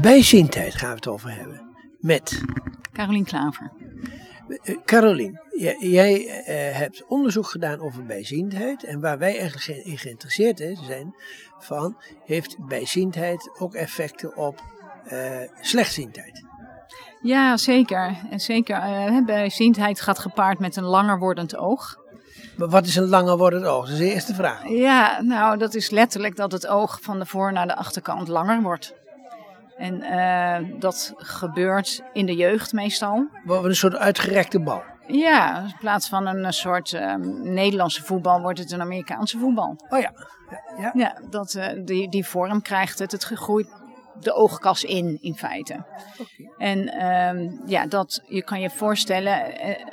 Bijziendheid gaan we het over hebben. Met Carolien Klaver. uh, Carolien. Jij, jij uh, hebt onderzoek gedaan over bijziendheid. En waar wij eigenlijk in geïnteresseerd zijn, van heeft bijziendheid ook effecten op uh, slechtziendheid? Ja, zeker. En zeker. Uh, bijziendheid gaat gepaard met een langer wordend oog. Maar wat is een langer wordend oog? Dat is de eerste vraag. Ja, nou, dat is letterlijk dat het oog van de voor naar de achterkant langer wordt. En uh, dat gebeurt in de jeugd meestal. Een soort uitgerekte bal. Ja, in plaats van een soort uh, Nederlandse voetbal wordt het een Amerikaanse voetbal. Oh ja. Ja, ja. ja dat, uh, die, die vorm krijgt het. Het groeit de oogkas in, in feite. Okay. En uh, ja, dat, je kan je voorstellen,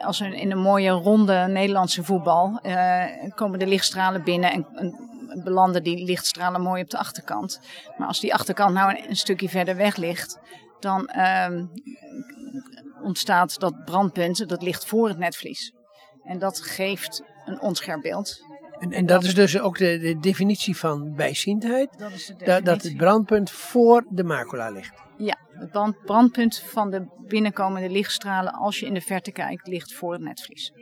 als er in een mooie ronde Nederlandse voetbal uh, komen de lichtstralen binnen en, en, belanden die lichtstralen mooi op de achterkant. Maar als die achterkant nou een, een stukje verder weg ligt, dan uh, ontstaat dat brandpunt, dat ligt voor het netvlies. En dat geeft een onscherp beeld. En, en dat is dus ook de, de definitie van bijziendheid? Dat, is de dat, dat het brandpunt voor de macula ligt? Ja, het brandpunt van de binnenkomende lichtstralen als je in de verte kijkt, ligt voor het netvlies.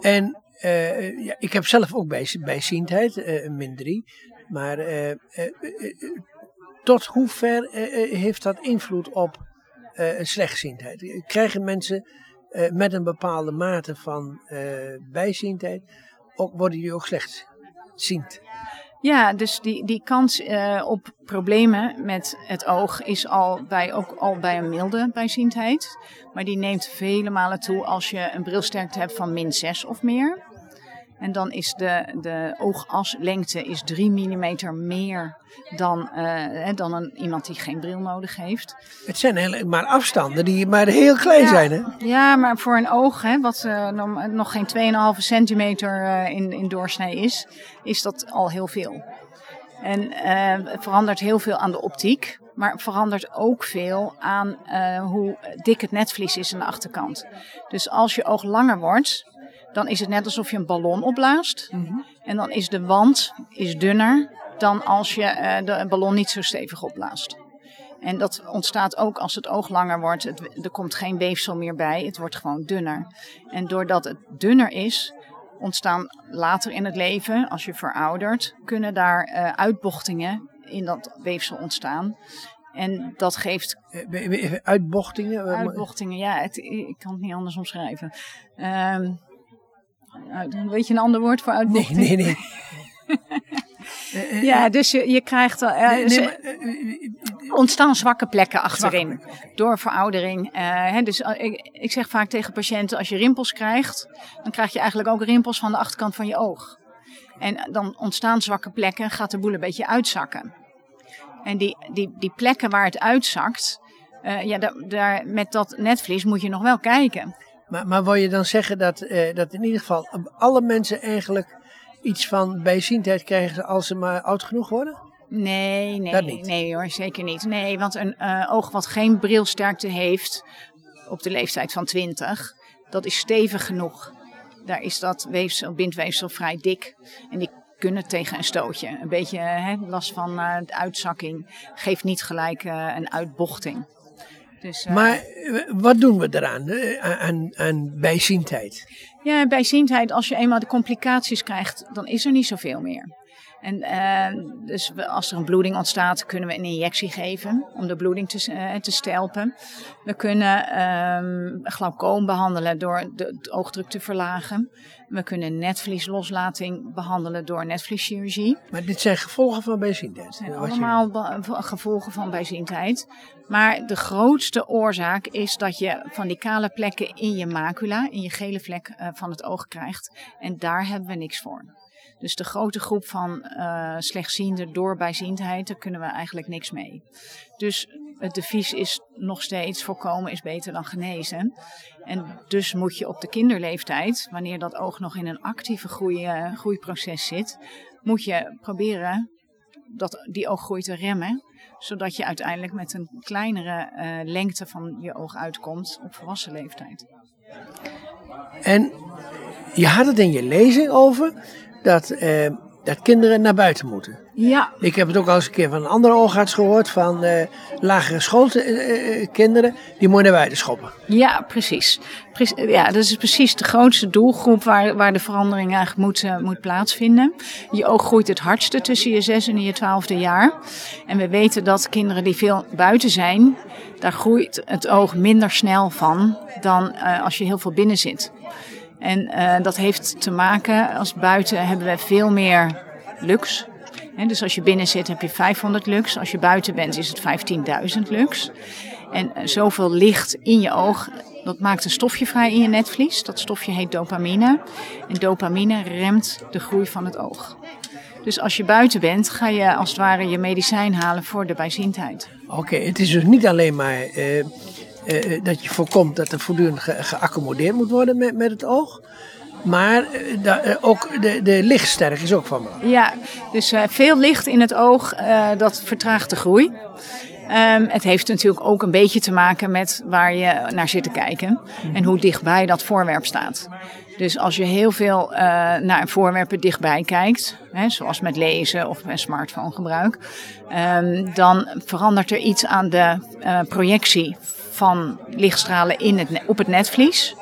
En uh, ja, ik heb zelf ook bij, bijziendheid, uh, min 3. Maar uh, tot hoever heeft dat invloed op slechtziendheid? Krijgen mensen met een bepaalde mate van bijziendheid ook, worden die ook slechtziend. Ja, dus die, die kans uh, op problemen met het oog is al bij, ook al bij een milde bijziendheid. Maar die neemt vele malen toe als je een brilsterkte hebt van min 6 of meer. En dan is de, de oogaslengte is 3 mm meer dan, uh, dan een, iemand die geen bril nodig heeft. Het zijn heel, maar afstanden die maar heel klein ja, zijn. Hè? Ja, maar voor een oog, hè, wat uh, nog geen 2,5 centimeter uh, in, in doorsnee is, is dat al heel veel. En het verandert heel veel aan de optiek. Maar het verandert ook veel aan hoe dik het netvlies is aan de achterkant. Dus als je oog langer wordt, dan is het net alsof je een ballon opblaast. Mhm. En dan is de wand is dunner dan als je uh, de ballon niet zo stevig opblaast. En dat ontstaat ook als het oog langer wordt. Het, er komt geen weefsel meer bij, het wordt gewoon dunner. En doordat het dunner is, ontstaan later in het leven, als je veroudert, kunnen daar uh, uitbochtingen in dat weefsel ontstaan. En dat geeft. Uitbochtingen? Uitbochtingen, ja, het, ik kan het niet anders omschrijven. Um, Weet je een ander woord voor uitbochting? Nee, nee, nee. ja, dus je, je krijgt. Uh, nee, nee, maar, uh, ontstaan zwakke plekken achterin. Zwakke plekken, okay. Door veroudering. Hè, dus ik, ik zeg vaak tegen patiënten: als je rimpels krijgt, dan krijg je eigenlijk ook rimpels van de achterkant van je oog. En dan ontstaan zwakke plekken, gaat de boel een beetje uitzakken. En die, die, die plekken waar het uitzakt, ja, daar, daar, met dat netvlies moet je nog wel kijken. Maar, maar wil je dan zeggen dat, uh, dat in ieder geval alle mensen eigenlijk iets van bijziendheid krijgen als ze maar oud genoeg worden? Nee, nee, nee hoor, zeker niet. Nee, want een uh, oog wat geen brilsterkte heeft op de leeftijd van 20, dat is stevig genoeg. Daar is dat weefsel, bindweefsel vrij dik. En die kunnen tegen een stootje. Een beetje hè, last van uh, de uitzakking geeft niet gelijk uh, een uitbochting. Dus, uh, maar wat doen we eraan, aan, aan bijziendheid? Ja, bijziendheid, als je eenmaal de complicaties krijgt, dan is er niet zoveel meer. En uh, dus als er een bloeding ontstaat, kunnen we een injectie geven om de bloeding te, uh, te stelpen. We kunnen um, glaucoom behandelen door de, de, oogdruk te verlagen. We kunnen netvliesloslating behandelen door netvlieschirurgie. Maar dit zijn gevolgen van bijziendheid? Het zijn allemaal gevolgen van bijziendheid. Maar de grootste oorzaak is dat je van die kale plekken in je macula, in je gele vlek uh, van het oog krijgt. En daar hebben we niks voor. Dus de grote groep van uh, slechtzienden door bijziendheid, daar kunnen we eigenlijk niks mee. Dus het devies is nog steeds voorkomen is beter dan genezen. En dus moet je op de kinderleeftijd, wanneer dat oog nog in een actieve groei, uh, groeiproces zit, moet je proberen dat, die ooggroei te remmen. Zodat je uiteindelijk met een kleinere uh, lengte van je oog uitkomt op volwassen leeftijd. En je had het in je lezing over dat eh, dat kinderen naar buiten moeten. Ja, Ik heb het ook al eens een keer van een andere oogarts gehoord, van eh, lagere schoolkinderen, die moeten naar buiten schoppen. ja precies. Pre- Ja, dat is precies de grootste doelgroep waar, waar de verandering eigenlijk moet, eh, moet plaatsvinden. Je oog groeit het hardste tussen je zes en je twaalfde jaar. En we weten dat kinderen die veel buiten zijn, daar groeit het oog minder snel van dan eh, als je heel veel binnen zit. En eh, dat heeft te maken, als buiten hebben we veel meer lux. Dus als je binnen zit heb je 500 lux. Als je buiten bent is het 15.000 lux. En eh, zoveel licht in je oog, dat maakt een stofje vrij in je netvlies. Dat stofje heet dopamine. En dopamine remt de groei van het oog. Dus als je buiten bent, ga je als het ware je medicijn halen voor de bijziendheid. Oké, het is dus niet alleen maar eh, eh, dat je voorkomt dat er voortdurend ge- geaccommodeerd moet worden met, met het oog. Maar eh, eh, ook de, de lichtsterk is ook van belang. Ja, dus eh, veel licht in het oog, eh, dat vertraagt de groei. Ehm, het heeft natuurlijk ook een beetje te maken met waar je naar zit te kijken en hoe dichtbij dat voorwerp staat. Dus als je heel veel eh, naar voorwerpen dichtbij kijkt, hè, zoals met lezen of met smartphone gebruik, ehm, dan verandert er iets aan de eh, projectie van lichtstralen in het, op het netvlies.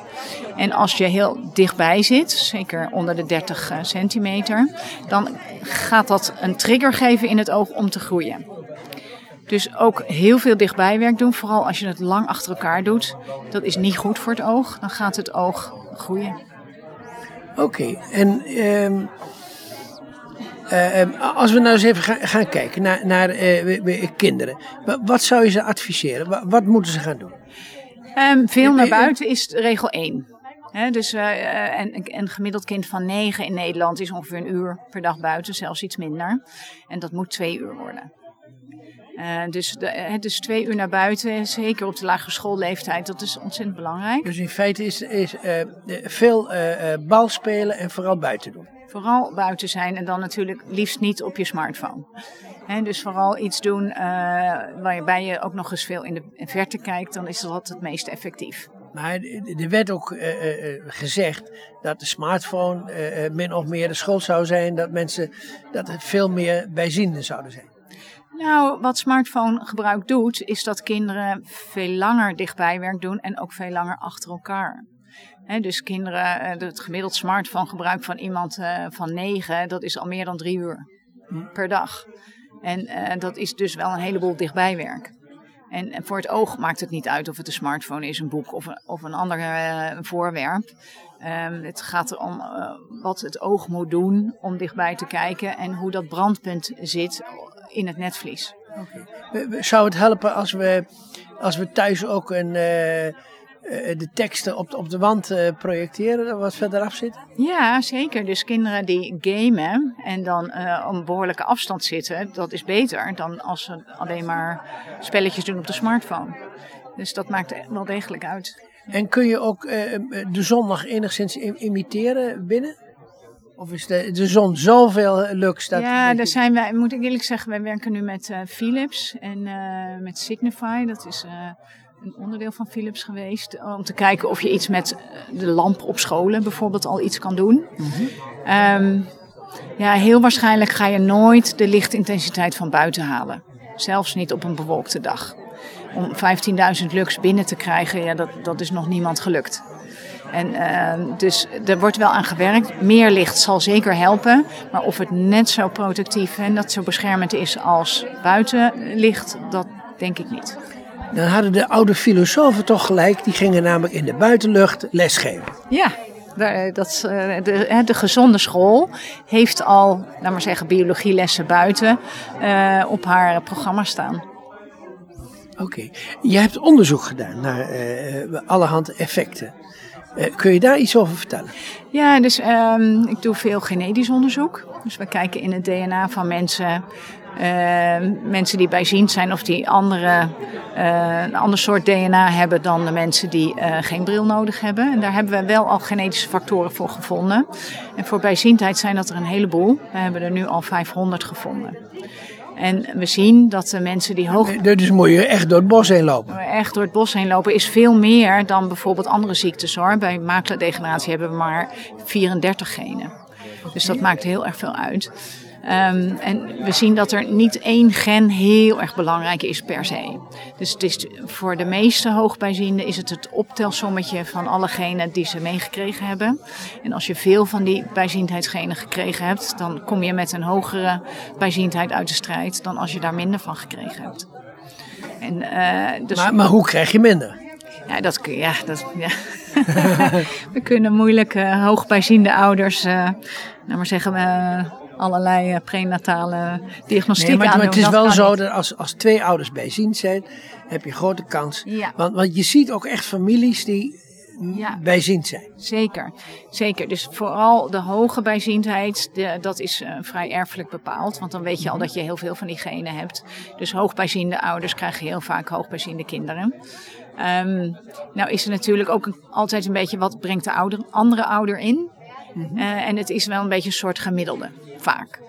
En als je heel dichtbij zit, zeker onder de 30 eh, centimeter, dan gaat dat een trigger geven in het oog om te groeien. Dus ook heel veel dichtbijwerk doen, vooral als je het lang achter elkaar doet, dat is niet goed voor het oog. Dan gaat het oog groeien. Oké, en ehm, eh, ehm, als we nou eens even gaan, gaan kijken naar, naar eh, kinderen. Wa- Wat zou je ze adviseren? Wa- Wat moeten ze gaan doen? Ehm, veel Eh, naar eh, buiten is regel 1. dus, eh, eh, en een- een gemiddeld kind van 9 in Nederland is ongeveer een uur per dag buiten, zelfs iets minder. En dat moet twee uur worden. Eh, dus, de, eh, dus twee uur naar buiten, zeker op de lagere schoolleeftijd, dat is ontzettend belangrijk. Dus in feite is, is eh, eh, veel eh, eh, bal spelen en vooral buiten doen. Vooral buiten zijn en dan natuurlijk liefst niet op je smartphone. Dus vooral iets doen uh, waarbij je ook nog eens veel in de verte kijkt, dan is dat het meest effectief. Maar er werd ook uh, uh, gezegd dat de smartphone min of meer de schuld zou zijn, dat mensen dat er veel meer bijzienden zouden zijn. Nou, wat smartphone gebruik doet, is dat kinderen veel langer dichtbijwerk doen en ook veel langer achter elkaar. Dus kinderen, het gemiddeld smartphone gebruik van iemand uh, van 9, dat is al meer dan drie uur per dag. En uh, dat is dus wel een heleboel dichtbijwerk. En, voor het oog maakt het niet uit of het een smartphone is, een boek of een, of een ander voorwerp. Um, het gaat erom wat het oog moet doen om dichtbij te kijken en hoe dat brandpunt zit in het netvlies. Zou het helpen als we, als we thuis ook een, de teksten op de, op de wand uh, projecteren, wat verderaf zitten? Ja, zeker. Dus kinderen die gamen en dan uh, op een behoorlijke afstand zitten, dat is beter dan als ze alleen maar spelletjes doen op de smartphone. Dus dat maakt wel degelijk uit. En kun je ook uh, de zon nog enigszins imiteren binnen? Of is de, de zon zoveel lux? Dat ja, daar zijn wij, moet ik eerlijk zeggen, wij werken nu met uh, Philips en uh, met Signify. Dat is een onderdeel van Philips geweest. Om te kijken of je iets met de lamp op scholen bijvoorbeeld al iets kan doen. Um, ja, heel waarschijnlijk ga je nooit de lichtintensiteit van buiten halen. Zelfs niet op een bewolkte dag. Om 15.000 lux binnen te krijgen, ja, dat, dat is nog niemand gelukt. En uh, dus er wordt wel aan gewerkt. Meer licht zal zeker helpen. Maar of het net zo protectief en dat zo beschermend is als buitenlicht, dat denk ik niet. Dan hadden de oude filosofen toch gelijk. Die gingen namelijk in de buitenlucht lesgeven. Ja, dat, eh, de, de, gezonde school heeft al, laat maar zeggen, biologielessen buiten uh, op haar programma staan. Oké, okay. je hebt onderzoek gedaan naar uh, allerhand effecten. Uh, kun je daar iets over vertellen? Ja, dus um, ik doe veel genetisch onderzoek. Dus we kijken in het DNA van mensen, mensen die bijziend zijn of die andere, uh, een ander soort DNA hebben dan de mensen die geen bril nodig hebben. En daar hebben we wel al genetische factoren voor gevonden. En voor bijziendheid zijn dat er een heleboel. We hebben er nu al 500 gevonden. En we zien dat de mensen die hoog... Dus moet je echt door het bos heen lopen? Echt door het bos heen lopen is veel meer dan bijvoorbeeld andere ziektes hoor. Bij makelaardegeneratie hebben we maar 34 genen. Dus dat maakt heel erg veel uit. Ehm, en we zien dat er niet één gen heel erg belangrijk is per se. Dus het is voor de meeste hoogbijzienden is het het optelsommetje van alle genen die ze meegekregen hebben. En als je veel van die bijziendheidsgenen gekregen hebt, dan kom je met een hogere bijziendheid uit de strijd dan als je daar minder van gekregen hebt. En, uh, dus... maar, maar hoe krijg je minder? Ja, dat, ja, dat, ja. we kunnen moeilijk uh, hoogbijziende ouders, uh, nou maar zeggen, allerlei prenatale diagnostiek nee, maar, het is wel zo dat als, als twee ouders bijziend zijn, heb je grote kans. Ja. Want, want je ziet ook echt families die ja. bijziend zijn. Zeker, zeker. Dus vooral de hoge bijziendheid, de, dat is uh, vrij erfelijk bepaald. Want dan weet je al dat je heel veel van die genen hebt. Dus hoogbijziende ouders krijgen heel vaak hoogbijziende kinderen. Um, nou is er natuurlijk ook altijd een beetje wat brengt de ouder, andere ouder in. Mm en het is wel een beetje een soort gemiddelde, vaak.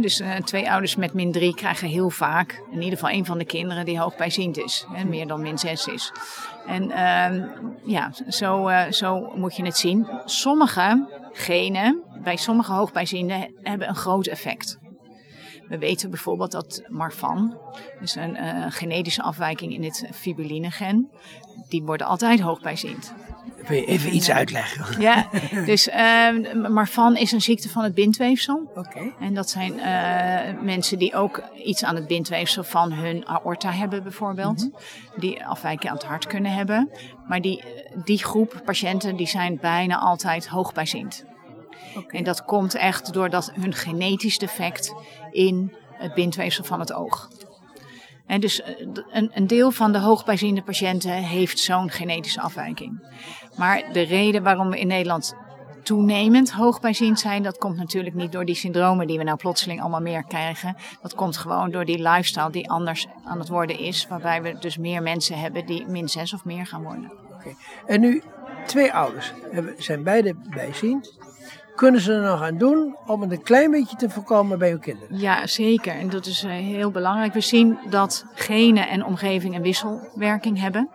dus uh, twee ouders met min 3 krijgen heel vaak, in ieder geval een van de kinderen die hoogbijziend is. He, meer dan min 6 is. En uh, ja, zo, uh, zo moet je het zien. Sommige genen, bij sommige hoogbijzienden, hebben een groot effect. We weten bijvoorbeeld dat Marfan, dus een uh, genetische afwijking in het fibuline-gen, die worden altijd hoogbijziend. Wil je even iets uitleggen? Ja, dus uh, Marfan is een ziekte van het bindweefsel. Oké. En dat zijn uh, mensen die ook iets aan het bindweefsel van hun aorta hebben bijvoorbeeld. Mm -hmm. Die afwijking aan het hart kunnen hebben. Maar die, die groep patiënten die zijn bijna altijd hoogbijziend. En dat komt echt doordat hun genetisch defect in het bindweefsel van het oog. En dus eh, een, een deel van de hoogbijziende patiënten heeft zo'n genetische afwijking. Maar de reden waarom we in Nederland toenemend hoogbijziend zijn, dat komt natuurlijk niet door die syndromen die we nou plotseling allemaal meer krijgen. Dat komt gewoon door die lifestyle die anders aan het worden is, waarbij we dus meer mensen hebben die min 6 of meer gaan worden. En nu, twee ouders zijn beide bijziend kunnen ze er nog aan doen om het een klein beetje te voorkomen bij uw kinderen? Ja, zeker. En dat is eh, heel belangrijk. We zien dat genen en omgeving een wisselwerking hebben.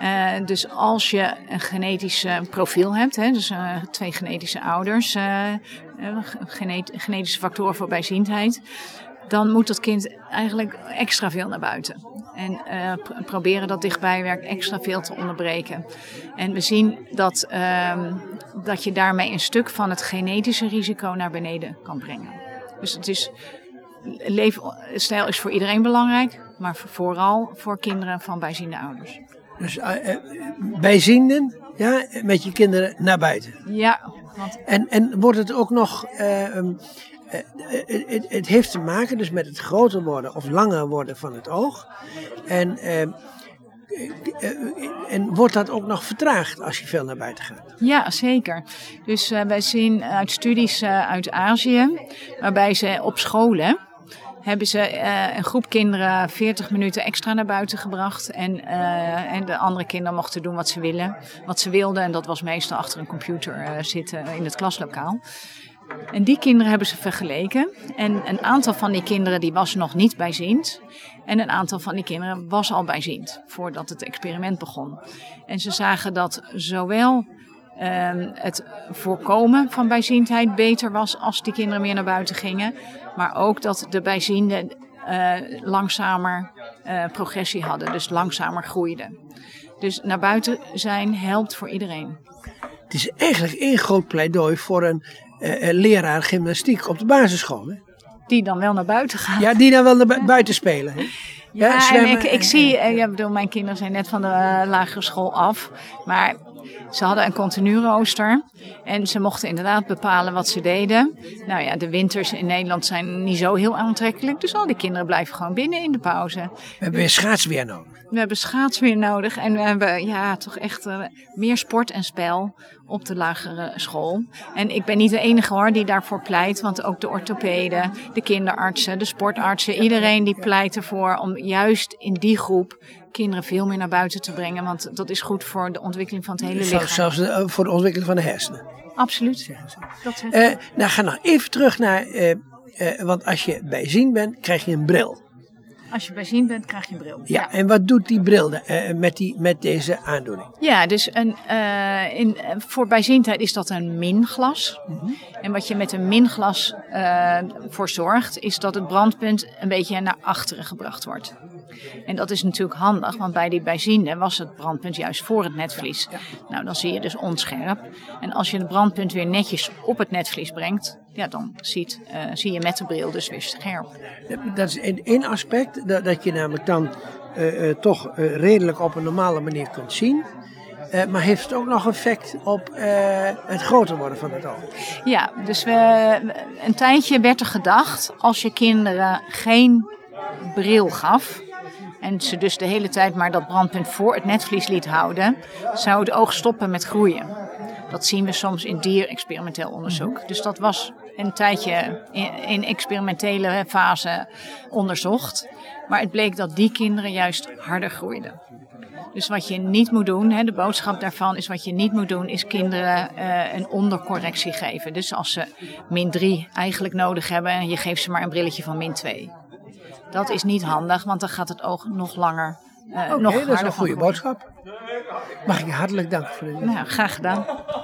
Uh, dus als je een genetisch uh, profiel hebt, hè, dus twee genetische ouders, genet genetische factoren voor bijziendheid, dan moet dat kind eigenlijk extra veel naar buiten. En proberen dat dichtbijwerk extra veel te onderbreken. En we zien dat, uh, dat je daarmee een stuk van het genetische risico naar beneden kan brengen. Dus het is, leefstijl is voor iedereen belangrijk, maar vooral voor kinderen van bijziende ouders. Dus uh, bijzienden, ja, met je kinderen naar buiten. Ja. Want... En, en wordt het ook nog ehm, uh, het, heeft te maken dus met het groter worden of langer worden van het oog. En, uh, en wordt dat ook nog vertraagd als je veel naar buiten gaat? Ja, zeker. Dus wij zien uit studies uit Azië, waarbij ze op scholen hebben ze uh, een groep kinderen 40 minuten extra naar buiten gebracht. En, en de andere kinderen mochten doen wat ze willen, wat ze wilden. En dat was meestal achter een computer zitten in het klaslokaal. En die kinderen hebben ze vergeleken. En een aantal van die kinderen die was nog niet bijziend. En een aantal van die kinderen was al bijziend voordat het experiment begon. En ze zagen dat zowel uh, het voorkomen van bijziendheid beter was als die kinderen meer naar buiten gingen. Maar ook dat de bijzienden uh, langzamer uh, progressie hadden, dus langzamer groeiden. Dus naar buiten zijn helpt voor iedereen. Het is eigenlijk één groot pleidooi voor een uh, leraar gymnastiek op de basisschool. Hè? Die dan wel naar buiten gaan. Ja, die dan wel naar buiten spelen. Hè? Ja, en ik, ik zie, uh, ja, bedoel, mijn kinderen zijn net van de uh, lagere school af. Maar ze hadden een continu rooster. En ze mochten inderdaad bepalen wat ze deden. Nou ja, de winters in Nederland zijn niet zo heel aantrekkelijk. Dus al die kinderen blijven gewoon binnen in de pauze. We hebben weer schaatsweer nodig. We hebben schaatsweer nodig. En we hebben ja, toch echt uh, meer sport en spel op de lagere school. En ik ben niet de enige hoor die daarvoor pleit. Want ook de orthopeden, de kinderartsen, de sportartsen. Iedereen die pleit ervoor om juist in die groep kinderen veel meer naar buiten te brengen. Want dat is goed voor de ontwikkeling van het hele lichaam. Zelfs eh, voor de ontwikkeling van de hersenen. Absoluut. Dat uh, nou, ga nog even terug naar. Uh, want als je bijzien bent, krijg je een bril. Als je bijziend bent, krijg je een bril. Ja, en wat doet die bril eh, met, die, met deze aandoening? Ja, dus een, eh, in, voor bijziendheid is dat een minglas. En wat je met een minglas eh voor zorgt, is dat het brandpunt een beetje naar achteren gebracht wordt. En dat is natuurlijk handig, want bij die bijziende was het brandpunt juist voor het netvlies. Nou, dan zie je dus onscherp. En als je het brandpunt weer netjes op het netvlies brengt, ja, dan ziet, eh, zie je met de bril dus weer scherp. Dat is één- aspect, dat, dat je namelijk dan eh, eh, toch redelijk op een normale manier kunt zien. Maar heeft het ook nog effect op het groter worden van het oog? Ja, dus we, een tijdje werd er gedacht, als je kinderen geen bril gaf en ze dus de hele tijd maar dat brandpunt voor het netvlies liet houden, zou het oog stoppen met groeien. Dat zien we soms in dierexperimenteel onderzoek. Dus dat was een tijdje in, experimentele fase onderzocht. Maar het bleek dat die kinderen juist harder groeiden. Dus wat je niet moet doen, hè, de boodschap daarvan is wat je niet moet doen, is kinderen eh, een ondercorrectie geven. Dus als ze min 3 eigenlijk nodig hebben en je geeft ze maar een brilletje van min 2. Dat is niet handig, want dan gaat het oog nog langer. eh Oké, nog dat is een goede boodschap. Mag ik je hartelijk danken voor dit. Nou, graag gedaan.